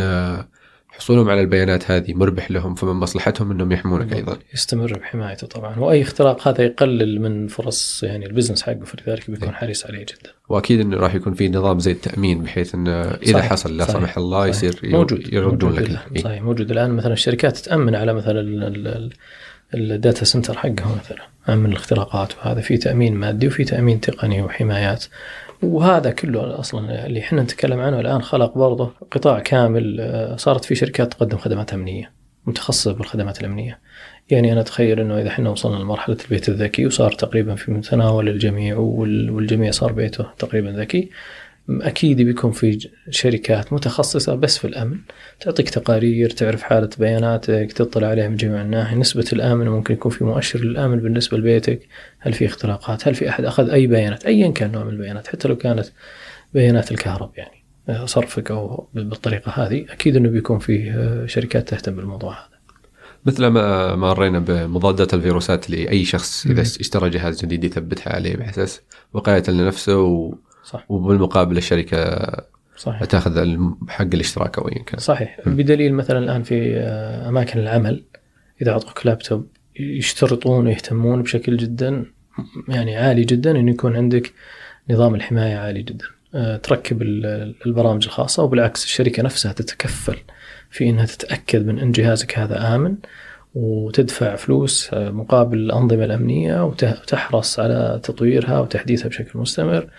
[SPEAKER 1] حصولهم على البيانات هذه مربح لهم فمن مصلحتهم إنهم يحمونك أيضا.
[SPEAKER 2] يستمر بحمايته طبعا وأي اختراق هذا يقلل من فرص يعني البزنس حقه فلذلك بيكون إيه. حريص عليه جدا.
[SPEAKER 1] وأكيد إنه راح يكون في نظام زي التأمين بحيث إنه إذا صحيح. حصل لا سمح الله يصير صحيح.
[SPEAKER 2] موجود يردون لك إيه. صحيح موجود الآن مثلا الشركات تامن على مثلا ال data center حقهم مثلا من الاختراقات وهذا في تأمين مادي وفي تأمين تقني وحمايات وهذا كله أصلا اللي إحنا نتكلم عنه الآن خلق برضه قطاع كامل آه، صارت في شركات تقدم خدمات أمنية متخصصة بالخدمات الأمنية. يعني أنا أتخيل إنه إذا إحنا وصلنا لمرحلة البيت الذكي وصار تقريبا في متناول الجميع والجميع صار بيته تقريبا ذكي أكيد بيكون في شركات متخصصة بس في الأمن. تعطيك تقارير تعرف حالة بياناتك تطلع عليها من جميع الناحية. نسبة الأمن ممكن يكون في مؤشر للأمن بالنسبة لبيتك. هل في اختراقات؟ هل في أحد أخذ أي بيانات؟ ايا كان نوع من البيانات حتى لو كانت بيانات الكهرب يعني صرفك أو بالطريقة هذه أكيد إنه بيكون في شركات تهتم بالموضوع هذا.
[SPEAKER 1] مثل ما مرينا بمضادات الفيروسات لأي شخص إذا اشترى جهاز جديد يثبتها عليه بحيث وقاية لنفسه صح وبالمقابل الشركة صحيح. تاخذ حق الاشتراك أو ايا كان.
[SPEAKER 2] صحيح. م. بدليل مثلا الآن في آه، أماكن العمل إذا اعطوك لابتوب يشترطون ويهتمون بشكل جدا يعني عالي جدا انه يكون عندك نظام الحماية عالي جدا. آه، تركب البرامج الخاصة وبالعكس الشركة نفسها تتكفل في إنها تتأكد من إن جهازك هذا آمن وتدفع فلوس آه، مقابل الأنظمة الأمنية وتحرص على تطويرها وتحديثها بشكل مستمر.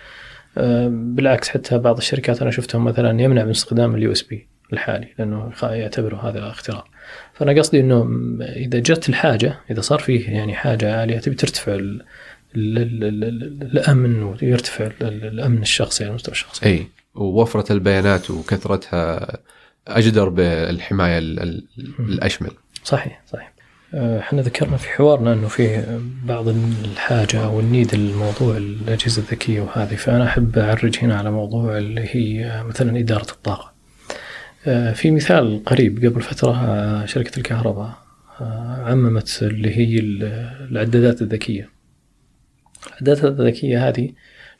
[SPEAKER 2] بالعكس حتى بعض الشركات أنا شفتهم مثلا يمنع من استخدام ال USB الحالي لأنه يعتبروا هذا اختراق. فأنا قصدي إنه إذا جت الحاجة إذا صار فيه يعني حاجة عالية تبي ترتفع ال ال ال الأمن ويرتفع الأمن الشخصي على المستوى الشخصي.
[SPEAKER 1] أي ووفره البيانات وكثرتها أجدر بالحماية الأشمل.
[SPEAKER 2] صحيح صحيح. آه، إحنا ذكرنا في حوارنا إنه في بعض الحاجة أو النيد الموضوع الأجهزة الذكية وهذه فأنا أحب أعرج هنا على موضوع اللي هي مثلا إدارة الطاقة. آه، في مثال قريب قبل فترة آه، شركة الكهرباء عممت اللي هي العدادات الذكية. العدادات الذكية هذه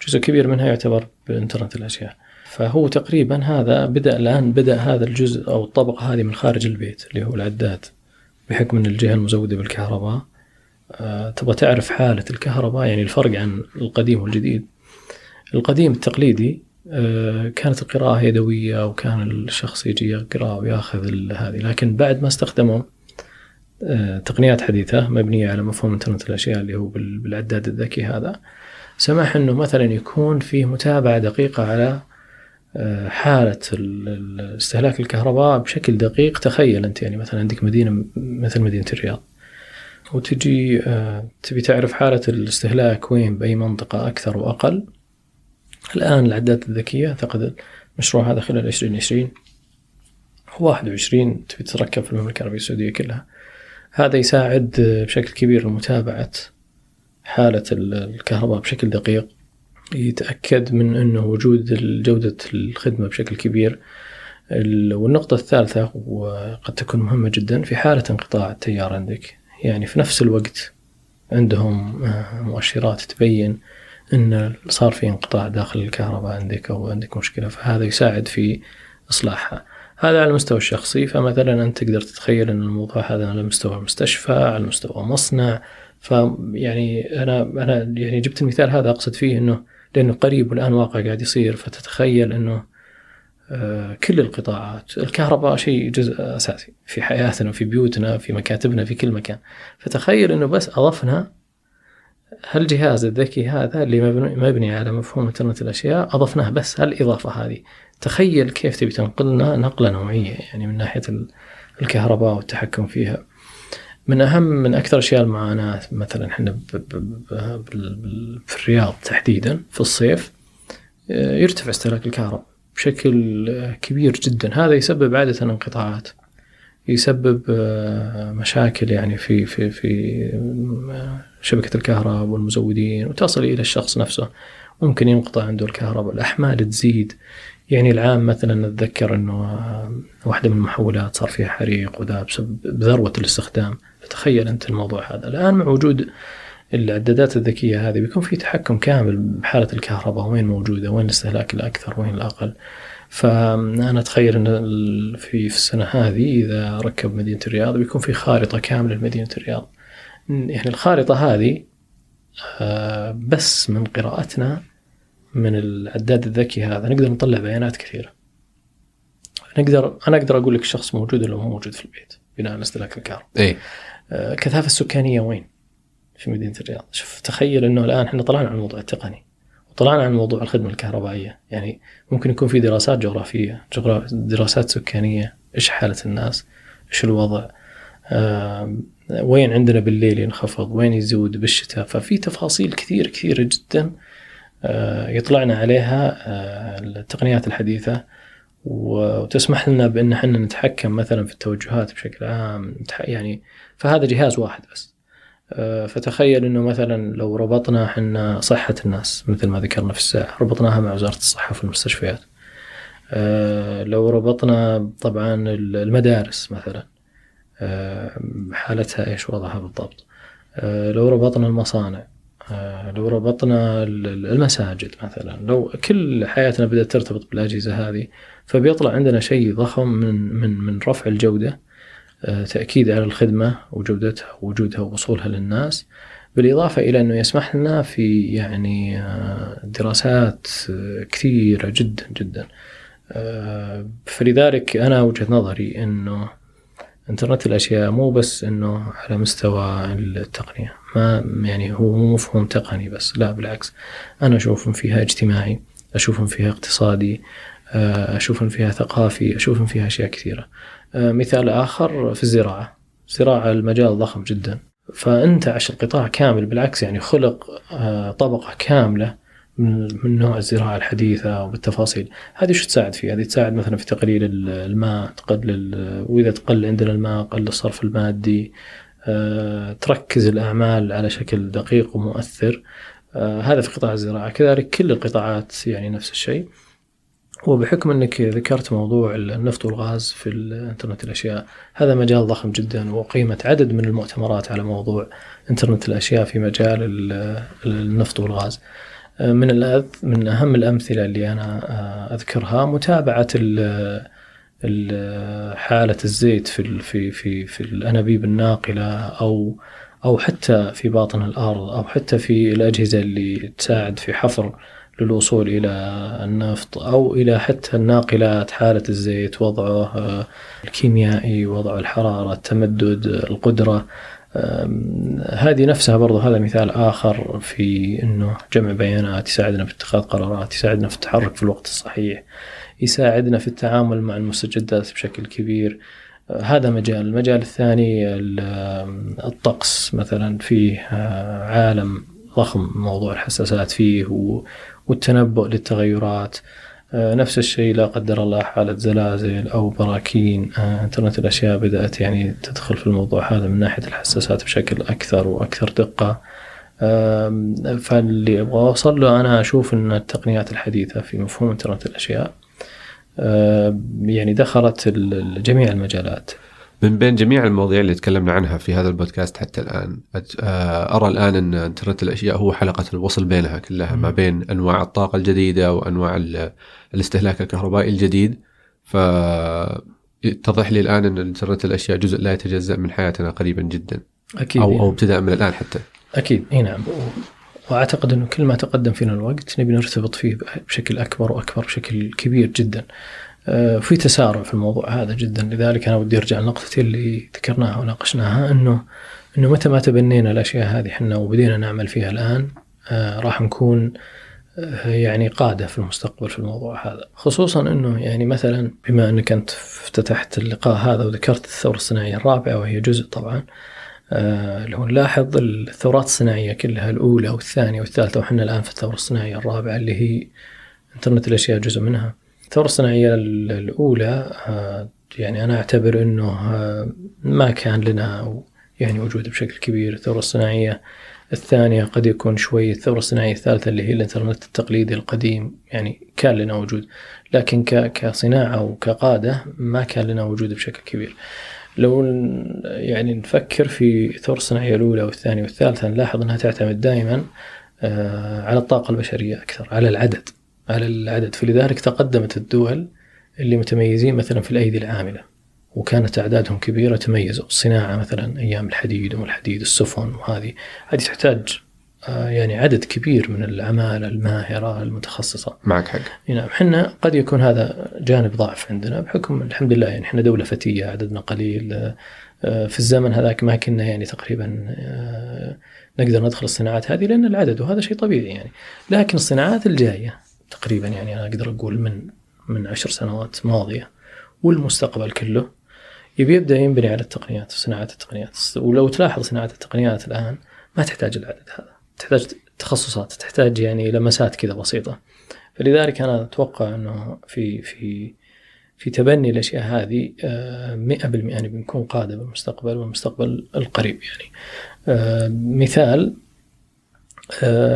[SPEAKER 2] جزء كبير منها يعتبر بإنترنت الأشياء. فهو تقريبا هذا بدأ الآن بدأ هذا الجزء أو الطبقة هذه من خارج البيت اللي هو العداد بحكم أن الجهة المزودة بالكهرباء أه تبغى تعرف حالة الكهرباء يعني الفرق عن القديم والجديد. القديم التقليدي أه كانت القراءة يدوية وكان الشخص يجي يقرأ ويأخذ هذه لكن بعد ما استخدموا أه تقنيات حديثة مبنية على مفهوم انترنت الأشياء اللي هو بالعداد الذكي هذا سمح أنه مثلا يكون فيه متابعة دقيقة على حالة استهلاك الكهرباء بشكل دقيق. تخيل أنت يعني مثلا عندك مدينة مثل مدينة الرياض وتجي آه، تبي تعرف حالة الاستهلاك وين بأي منطقة أكثر وأقل. الآن العدات الذكية أعتقد المشروع هذا خلال 2020 21 تبي تتركب في المملكة العربية السعودية كلها. هذا يساعد بشكل كبير لمتابعة حالة الكهرباء بشكل دقيق. يتأكد من أنه وجود جودة الخدمة بشكل كبير. والنقطة الثالثة وقد تكون مهمة جدا في حالة انقطاع التيار عندك. يعني في نفس الوقت عندهم آه، مؤشرات تبين أن صار في انقطاع داخل الكهرباء عندك أو عندك مشكلة فهذا يساعد في إصلاحها. هذا على المستوى الشخصي فمثلا أنت تقدر تتخيل أن الموضوع هذا على مستوى المستشفى على مستوى مصنع. فيعني أنا أنا يعني جبت المثال هذا أقصد فيه أنه لأنه قريب والآن واقع قاعد يصير فتتخيل أنه آه، كل القطاعات الكهرباء شيء جزء أساسي في حياتنا في بيوتنا في مكاتبنا في كل مكان. فتخيل أنه بس أضفنا هالجهاز الذكي هذا اللي مبني, مبني على مفهوم إنترنت الأشياء أضفناه بس هالإضافة هذه. تخيل كيف تبي تنقلنا نقلة نوعية يعني من ناحية الكهرباء والتحكم فيها. من أهم من أكثر أشياء المعاناة مثلا إحنا في الرياض تحديدا في الصيف آه، يرتفع استهلاك الكهرباء بشكل كبير جدا. هذا يسبب عادة انقطاعات يسبب آه، مشاكل يعني في في في آه، شبكة الكهرباء والمزودين وتصل إلى الشخص نفسه. ممكن ينقطع عنده الكهرباء الأحمال تزيد. يعني العام مثلا أتذكر أنه آه، واحدة من المحولات صار فيها حريق وذا بسبب بذروة الاستخدام. فتخيل أنت الموضوع هذا. الآن مع وجود العدادات الذكية هذه بيكون في تحكم كامل بحالة الكهرباء وين موجودة وين الاستهلاك الأكثر وين الأقل. فأنا أتخيل أن في في السنة هذه إذا ركب مدينة الرياض بيكون في خارطة كاملة لمدينة الرياض. يعني الخارطة هذه آه، بس من قراءتنا من العداد الذكي هذا. نقدر نطلع بيانات كثيرة. نقدر أنا أقدر أقول لك الشخص موجود ولا مو موجود في البيت بناء على استهلاك الكهرباء.
[SPEAKER 1] إيه.
[SPEAKER 2] الكثافة السكانية وين؟ في مدينة الرياض. شوف تخيل أنه الآن إحنا طلعنا عن الموضوع التقني وطلعنا عن موضوع الخدمة الكهربائية. يعني ممكن يكون في دراسات جغرافية دراسات سكانية إيش حالة الناس؟ إيش الوضع؟ وين عندنا بالليل ينخفض؟ وين يزود بالشتاء؟ ففي تفاصيل كثير كثيرة جدا آه، يطلعنا عليها آه، التقنيات الحديثة. وتسمح لنا بأن إحنا نتحكم مثلا في التوجهات بشكل عام يعني فهذا جهاز واحد بس. آه، فتخيل إنه مثلا لو ربطنا إحنا صحة الناس مثل ما ذكرنا في الساعة ربطناها مع وزارة الصحة في المستشفيات. لو ربطنا طبعا المدارس مثلا حالتها إيش وضعها بالضبط؟ آه، لو ربطنا المصانع آه، لو ربطنا المساجد مثلا لو كل حياتنا بدأت ترتبط بالأجهزة هذه فبيطلع عندنا شيء ضخم من من من رفع الجودة آه، تأكيد على الخدمة وجودتها ووجودها ووصولها للناس بالإضافة إلى أنه يسمح لنا في يعني دراسات كثيرة جدا جدا. فلذلك أنا وجهة نظري أنه انترنت الأشياء مو بس إنه على مستوى التقنية ما يعني هو مو مفهوم تقني بس لا بالعكس. أنا أشوف فيها اجتماعي أشوف فيها اقتصادي آه، أشوف فيها ثقافي أشوف فيها أشياء كثيرة. آه، مثال آخر في الزراعة. الزراعة المجال ضخم جدا. فانتعش القطاع كامل بالعكس يعني خلق آه، طبقة كاملة من نوع الزراعة الحديثة وبالتفاصيل. هذه شو تساعد فيه هذه تساعد مثلا في تقليل الماء تقلل وإذا تقل عندنا الماء قل الصرف المادي. آه، تركز الأعمال على شكل دقيق ومؤثر. آه، هذا في قطاع الزراعة. كذلك كل القطاعات يعني نفس الشيء. وبحكم أنك ذكرت موضوع النفط والغاز في انترنت الأشياء هذا مجال ضخم جدا وقيمة عدد من المؤتمرات على موضوع إنترنت الأشياء في مجال النفط والغاز. من من أهم الأمثلة اللي أنا آه، أذكرها متابعة حالة الزيت في في في في الأنابيب الناقلة أو أو حتى في باطن الأرض أو حتى في الأجهزة اللي تساعد في حفر للوصول إلى النفط أو إلى حتى الناقلات حالة الزيت وضعه آه، الكيميائي وضع الحرارة التمدد القدرة. هذه نفسها برضو هذا مثال آخر في أنه جمع بيانات يساعدنا في اتخاذ قرارات يساعدنا في التحرك في الوقت الصحيح يساعدنا في التعامل مع المستجدات بشكل كبير. أه، هذا مجال. المجال الثاني الطقس مثلا فيه أه، عالم ضخم موضوع الحساسات فيه والتنبؤ للتغيرات. نفس الشيء لا قدر الله حالة زلازل أو براكين. آه، إنترنت الأشياء بدأت يعني تدخل في الموضوع هذا من ناحية الحساسات بشكل أكثر وأكثر دقة. فاللي أبغى أوصل له أنا أشوف أن التقنيات الحديثة في مفهوم إنترنت الأشياء يعني دخلت جميع المجالات.
[SPEAKER 1] من بين جميع المواضيع اللي تكلمنا عنها في هذا البودكاست حتى الآن آه، أرى الآن أن انترنت الأشياء هو حلقة الوصل بينها كلها ما بين أنواع الطاقة الجديدة وأنواع الاستهلاك الكهربائي الجديد. فتضح لي الآن أن انترنت الأشياء جزء لا يتجزأ من حياتنا قريبا جدا.
[SPEAKER 2] أكيد.
[SPEAKER 1] أو أو ابتداء من الآن حتى.
[SPEAKER 2] أكيد. إي نعم. وأعتقد أنه كل ما تقدم فينا الوقت نبي نرتبط فيه بشكل أكبر وأكبر بشكل كبير جدا. في تسارع في الموضوع هذا جدا. لذلك أنا ودي أرجع لنقطتي اللي ذكرناها وناقشناها إنه إنه متى ما تبنينا الأشياء هذه إحنا وبدينا نعمل فيها الآن آه، راح نكون آه، يعني قادة في المستقبل في الموضوع هذا. خصوصا إنه يعني مثلا بما إنك أنت افتتحت اللقاء هذا وذكرت الثورة الصناعية الرابعة وهي جزء طبعا لو نلاحظ الثورات الصناعية كلها الأولى والثانية والثالثة وحنا الآن في الثورة الصناعية الرابعة اللي هي إنترنت الأشياء جزء منها. الثورة الصناعية الأولى آه، يعني أنا أعتبر أنه آه، ما كان لنا يعني وجود بشكل كبير. الثورة الصناعية الثانية قد يكون شوي الثورة الصناعية الثالثة اللي هي الإنترنت التقليدي القديم يعني كان لنا وجود. لكن كصناعة وكقادة ما كان لنا وجود بشكل كبير. لو يعني نفكر في الثورة الصناعية الأولى والثانية والثالثة نلاحظ أنها تعتمد دائما آه، على الطاقة البشرية أكثر على العدد. على العدد. فلذلك تقدمت الدول اللي متميزين مثلا في الأيدي العاملة وكانت أعدادهم كبيرة تميزوا. الصناعة مثلا أيام الحديد والحديد السفن وهذه. هذه تحتاج آه، يعني عدد كبير من العمالة الماهرة المتخصصة.
[SPEAKER 1] معك حق.
[SPEAKER 2] نعم إحنا قد يكون هذا جانب ضعف عندنا بحكم الحمد لله يعني إحنا دولة فتية عددنا قليل آه، في الزمن هذاك ما كنا يعني تقريبا آه، نقدر ندخل الصناعات هذه لأن العدد وهذا شيء طبيعي يعني. لكن الصناعات الجاية تقريبا يعني أنا أقدر أقول من من عشر سنوات ماضية والمستقبل كله يبي يبدأ ينبني على التقنيات صناعه التقنيات. ولو تلاحظ صناعة التقنيات الآن ما تحتاج العدد هذا. تحتاج تخصصات تحتاج يعني لمسات كذا بسيطة. فلذلك أنا أتوقع إنه في في في تبني الأشياء هذه 100% آه، يعني بنكون قادة بالمستقبل والمستقبل القريب يعني. آه، مثال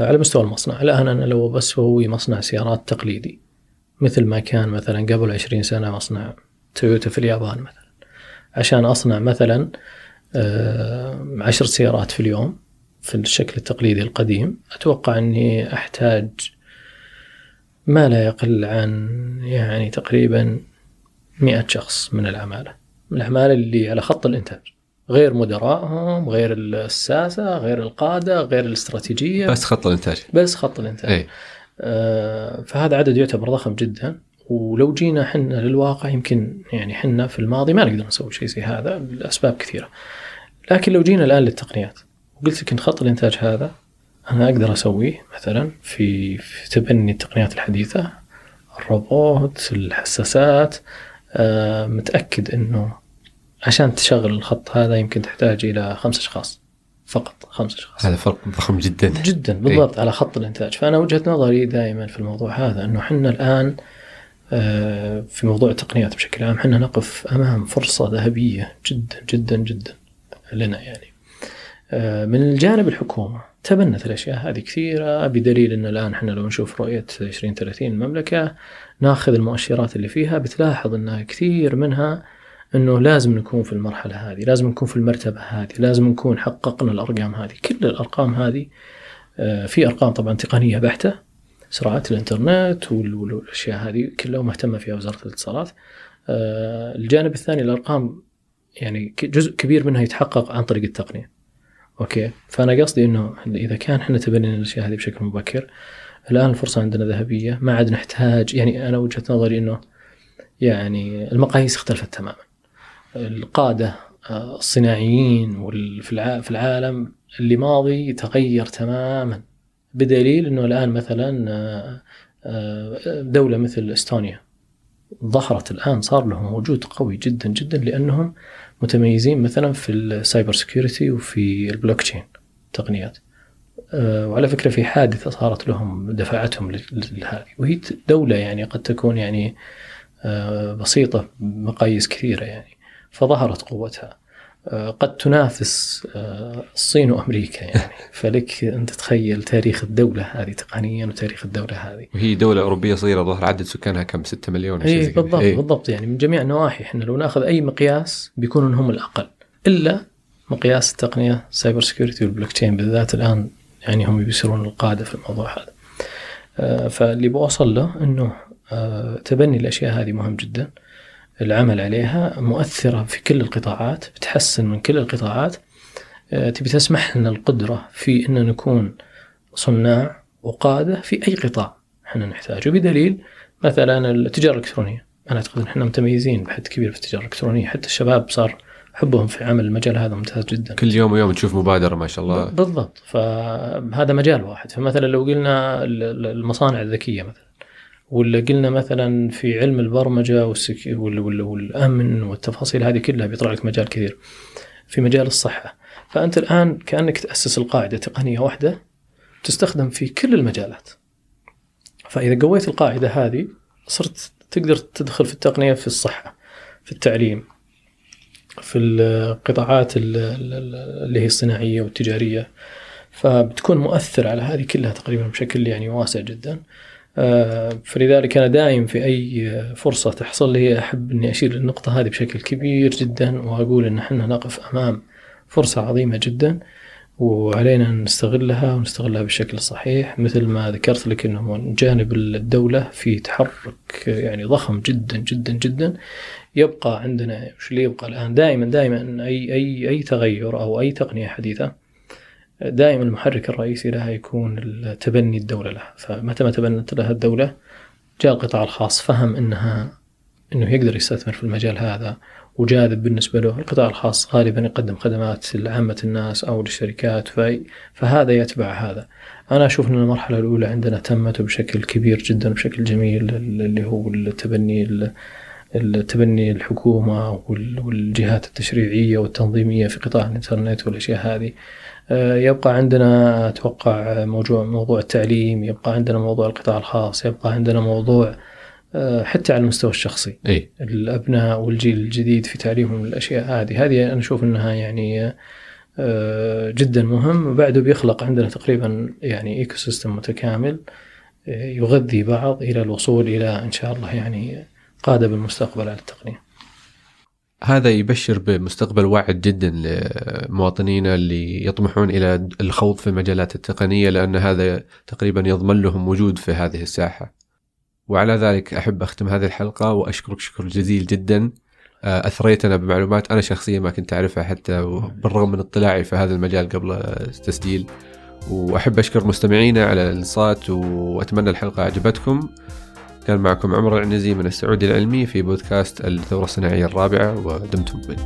[SPEAKER 2] على مستوى المصنع. الآن أنا لو بسوي مصنع سيارات تقليدي مثل ما كان مثلا قبل عشرين سنة مصنع تويوتا في اليابان مثلا عشان أصنع مثلا آه، عشر سيارات في اليوم في الشكل التقليدي القديم أتوقع أني أحتاج ما لا يقل عن يعني تقريبا مئة شخص من العمالة. العمالة اللي على خط الإنتاج. غير مدراءهم غير الساسة غير القادة غير الاستراتيجية.
[SPEAKER 1] بس خط الإنتاج.
[SPEAKER 2] بس خط الإنتاج. أي. آه فهذا عدد يعتبر ضخم جدا. ولو جينا حنا للواقع يمكن يعني حنا في الماضي ما نقدر نسوي شيء زي هذا لأسباب كثيرة. لكن لو جينا الآن للتقنيات وقلت لك إن خط الإنتاج هذا أنا أقدر أسويه مثلا في, في تبني التقنيات الحديثة الروبوت الحساسات. آه متأكد أنه عشان تشغل الخط هذا يمكن تحتاج إلى خمس أشخاص. فقط خمس أشخاص.
[SPEAKER 1] هذا فرق ضخم جدا.
[SPEAKER 2] جدا بالضبط إيه؟ على خط الإنتاج. فأنا وجهة نظري دائما في الموضوع هذا إنه إحنا الآن آه، في موضوع التقنيات بشكل عام إحنا نقف أمام فرصة ذهبية جدا جدا جدا لنا يعني. آه، من الجانب الحكومة تبنت الأشياء هذه كثيرة بدليل ان الآن إحنا لو نشوف رؤية 2030 المملكة ناخذ المؤشرات اللي فيها بتلاحظ إنها كثير منها إنه لازم نكون في المرحلة هذه، لازم نكون في المرتبة هذه، لازم نكون حققنا الأرقام هذه، كل الأرقام هذه آه، في أرقام طبعا تقنية بحتة سرعات الإنترنت والأشياء هذه كلها مهتمه فيها وزارة الاتصالات. آه، الجانب الثاني الأرقام يعني جزء كبير منها يتحقق عن طريق التقنية. أوكي فأنا قصدي إنه إذا كان إحنا تبنينا الأشياء هذه بشكل مبكر الآن الفرصة عندنا ذهبية ما عاد نحتاج يعني أنا وجهة نظري إنه يعني المقاييس اختلفت تماما. القادة آه، الصناعيين في العالم اللي ماضي تغير تماما بدليل إنه الآن مثلا آه، آه، دولة مثل إستونيا ظهرت الآن صار لهم وجود قوي جدا جدا لأنهم متميزين مثلا في ال cyber security وفي البلوك تشين تقنيات وعلى فكرة في حادثة صارت لهم دفعتهم لهذه. وهي دولة يعني قد تكون يعني بسيطة بمقاييس كثيرة يعني. فظهرت قوتها. آه، قد تنافس آه، الصين وأمريكا يعني. فلك أن تتخيل تاريخ الدولة هذه تقنيا وتاريخ الدولة هذه.
[SPEAKER 1] وهي دولة أوروبية صغيرة ظهر عدد سكانها كم؟ 6 مليون
[SPEAKER 2] اي بالضبط إيه؟ بالضبط يعني من جميع النواحي. إحنا لو نأخذ أي مقياس بيكونوا هم الأقل. إلا مقياس التقنية cyber security والبلوك تشين بالذات الآن يعني هم بيصيرون القادة في الموضوع هذا. آه، فاللي بوصل له إنه تبني الأشياء هذه مهم جدا. العمل عليها مؤثرة في كل القطاعات بتحسن من كل القطاعات. آه، تبي تسمح لنا القدرة في أن نكون صناع وقادة في أي قطاع إحنا نحتاجه. بدليل مثلا التجارة الإلكترونية. أنا أعتقد إن إحنا متميزين بحد كبير في التجارة الإلكترونية. حتى الشباب صار حبهم في عمل المجال هذا ممتاز جدا.
[SPEAKER 1] كل يوم ويوم تشوف مبادرة ما شاء الله.
[SPEAKER 2] بالضبط. فهذا مجال واحد. فمثلا لو قلنا المصانع الذكية مثلا. ولا قلنا مثلا في علم البرمجة والسك... والأمن والتفاصيل هذه كلها بيطلع لك مجال كثير في مجال الصحة. فأنت الآن كأنك تأسس القاعدة تقنية واحدة تستخدم في كل المجالات. فإذا قويت القاعدة هذه صرت تقدر تدخل في التقنية في الصحة في التعليم في القطاعات اللي هي الصناعية والتجارية. فبتكون مؤثر على هذه كلها تقريبا بشكل يعني واسع جدا. فلذلك أنا دائم في أي فرصة تحصل لي أحب أني أشير للنقطة هذه بشكل كبير جدا وأقول إن إحنا نقف أمام فرصة عظيمة جدا وعلينا نستغلها ونستغلها بالشكل الصحيح مثل ما ذكرت لك إنه جانب الدولة في تحرك يعني ضخم جدا جدا جدا يبقى عندنا وش اللي يبقى الآن؟ دائما دائما أي أي أي تغير أو أي تقنية حديثة دائما المحرك الرئيسي لها يكون تبني الدولة لها. فمتى ما تبنت لها الدولة جاء القطاع الخاص فهم إنها إنه يقدر يستثمر في المجال هذا وجاذب بالنسبة له. القطاع الخاص غالبا يقدم خدمات لعامة الناس أو للشركات فهذا يتبع هذا. أنا أشوف إن المرحلة الأولى عندنا تمت بشكل كبير جدا بشكل جميل اللي هو التبني التبني الحكومة والجهات التشريعية والتنظيمية في قطاع الإنترنت والأشياء هذه. يبقى عندنا أتوقع موضوع موضوع التعليم يبقى عندنا موضوع القطاع الخاص يبقى عندنا موضوع آه، حتى على المستوى الشخصي
[SPEAKER 1] أي.
[SPEAKER 2] الأبناء والجيل الجديد في تعليمهم الأشياء هذه هذه أنا أشوف إنها يعني آه، جدا مهم وبعده بيخلق عندنا تقريبا يعني ecosystem متكامل يغذي بعض إلى الوصول إلى إن شاء الله يعني قادة بالمستقبل على التقنية.
[SPEAKER 1] هذا يبشر بمستقبل واعد جدا لمواطنينا اللي يطمحون إلى الخوض في المجالات التقنية لأن هذا تقريبا يضمن لهم وجود في هذه الساحة. وعلى ذلك أحب أختم هذه الحلقة وأشكرك شكر جزيل جدا. آه، أثريتنا بمعلومات أنا شخصيا ما كنت أعرفها حتى بالرغم من اطلاعي في هذا المجال قبل التسجيل. وأحب أشكر مستمعينا على الانصات وأتمنى الحلقة عجبتكم. كان معكم عمر العنزي من السعودي العلمي في بودكاست الثورة الصناعية الرابعة ودمتم بود